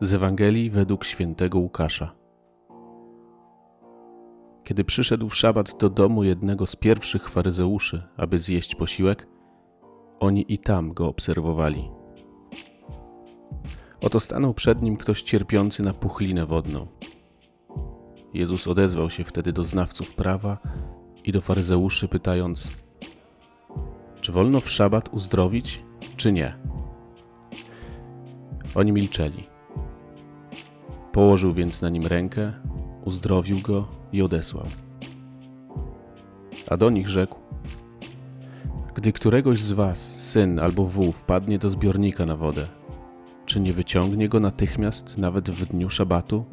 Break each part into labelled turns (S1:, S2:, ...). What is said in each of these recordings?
S1: z Ewangelii według świętego Łukasza. Kiedy przyszedł w szabat do domu jednego z pierwszych faryzeuszy, aby zjeść posiłek, oni i tam go obserwowali. Oto stanął przed nim ktoś cierpiący na puchlinę wodną. Jezus odezwał się wtedy do znawców prawa i do faryzeuszy, pytając: Czy wolno w szabat uzdrowić, czy nie? Oni milczeli. Położył więc na nim rękę, uzdrowił go i odesłał. A do nich rzekł: Gdy któregoś z was syn albo wół wpadnie do zbiornika na wodę, czy nie wyciągnie go natychmiast, nawet w dniu szabatu?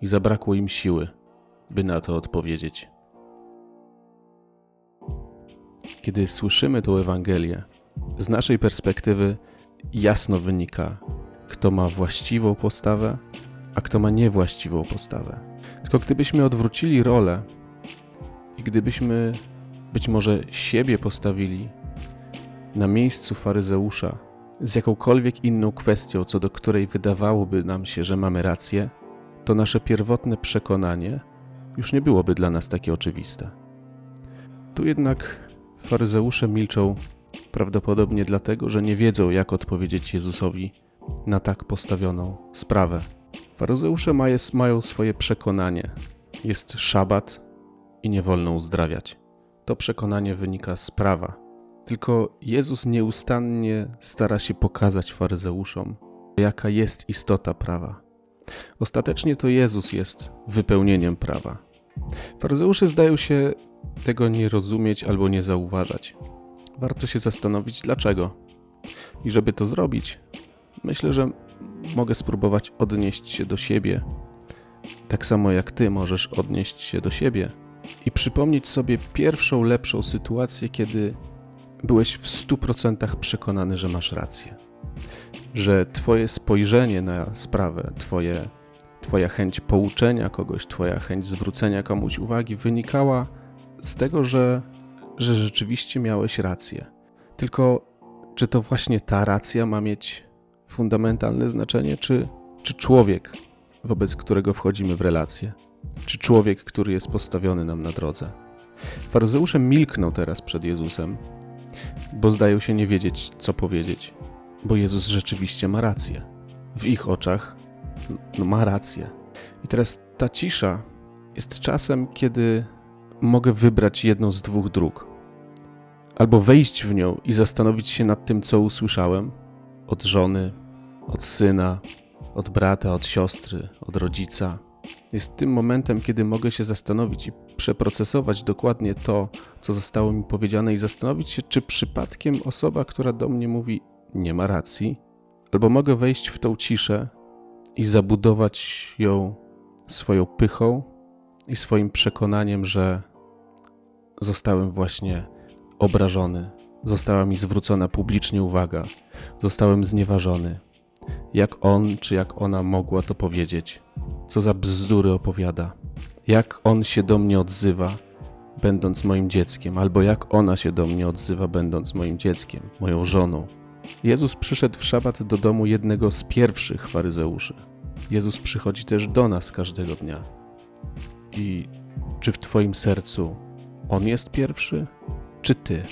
S1: I zabrakło im siły, by na to odpowiedzieć. Kiedy słyszymy tę Ewangelię, z naszej perspektywy jasno wynika, kto ma właściwą postawę, a kto ma niewłaściwą postawę. Tylko gdybyśmy odwrócili rolę i gdybyśmy być może siebie postawili na miejscu faryzeusza z jakąkolwiek inną kwestią, co do której wydawałoby nam się, że mamy rację, to nasze pierwotne przekonanie już nie byłoby dla nas takie oczywiste. Tu jednak faryzeusze milczą prawdopodobnie dlatego, że nie wiedzą, jak odpowiedzieć Jezusowi na tak postawioną sprawę. Faryzeusze mają swoje przekonanie. Jest szabat i nie wolno uzdrawiać. To przekonanie wynika z prawa. Tylko Jezus nieustannie stara się pokazać faryzeuszom, jaka jest istota prawa. Ostatecznie to Jezus jest wypełnieniem prawa. Faryzeusze zdają się tego nie rozumieć albo nie zauważać. Warto się zastanowić, dlaczego. I żeby to zrobić, myślę, że mogę spróbować odnieść się do siebie, tak samo jak ty możesz odnieść się do siebie i przypomnieć sobie pierwszą lepszą sytuację, kiedy byłeś w 100% przekonany, że masz rację. Że twoje spojrzenie na sprawę, twoje, twoja chęć pouczenia kogoś, twoja chęć zwrócenia komuś uwagi wynikała z tego, że, że rzeczywiście miałeś rację. Tylko czy to właśnie ta racja ma mieć fundamentalne znaczenie, czy, czy człowiek, wobec którego wchodzimy w relacje, czy człowiek, który jest postawiony nam na drodze. Faryzeusze milkną teraz przed Jezusem, bo zdają się nie wiedzieć, co powiedzieć, bo Jezus rzeczywiście ma rację. W ich oczach no, ma rację. I teraz ta cisza jest czasem, kiedy mogę wybrać jedną z dwóch dróg. Albo wejść w nią i zastanowić się nad tym, co usłyszałem od żony, od syna, od brata, od siostry, od rodzica. Jest tym momentem, kiedy mogę się zastanowić i przeprocesować dokładnie to, co zostało mi powiedziane, i zastanowić się, czy przypadkiem osoba, która do mnie mówi, nie ma racji, albo mogę wejść w tą ciszę i zabudować ją swoją pychą i swoim przekonaniem, że zostałem właśnie obrażony, została mi zwrócona publicznie uwaga, zostałem znieważony. Jak on czy jak ona mogła to powiedzieć? Co za bzdury opowiada? Jak on się do mnie odzywa, będąc moim dzieckiem, albo jak ona się do mnie odzywa, będąc moim dzieckiem, moją żoną? Jezus przyszedł w szabat do domu jednego z pierwszych faryzeuszy. Jezus przychodzi też do nas każdego dnia. I czy w Twoim sercu On jest pierwszy, czy Ty?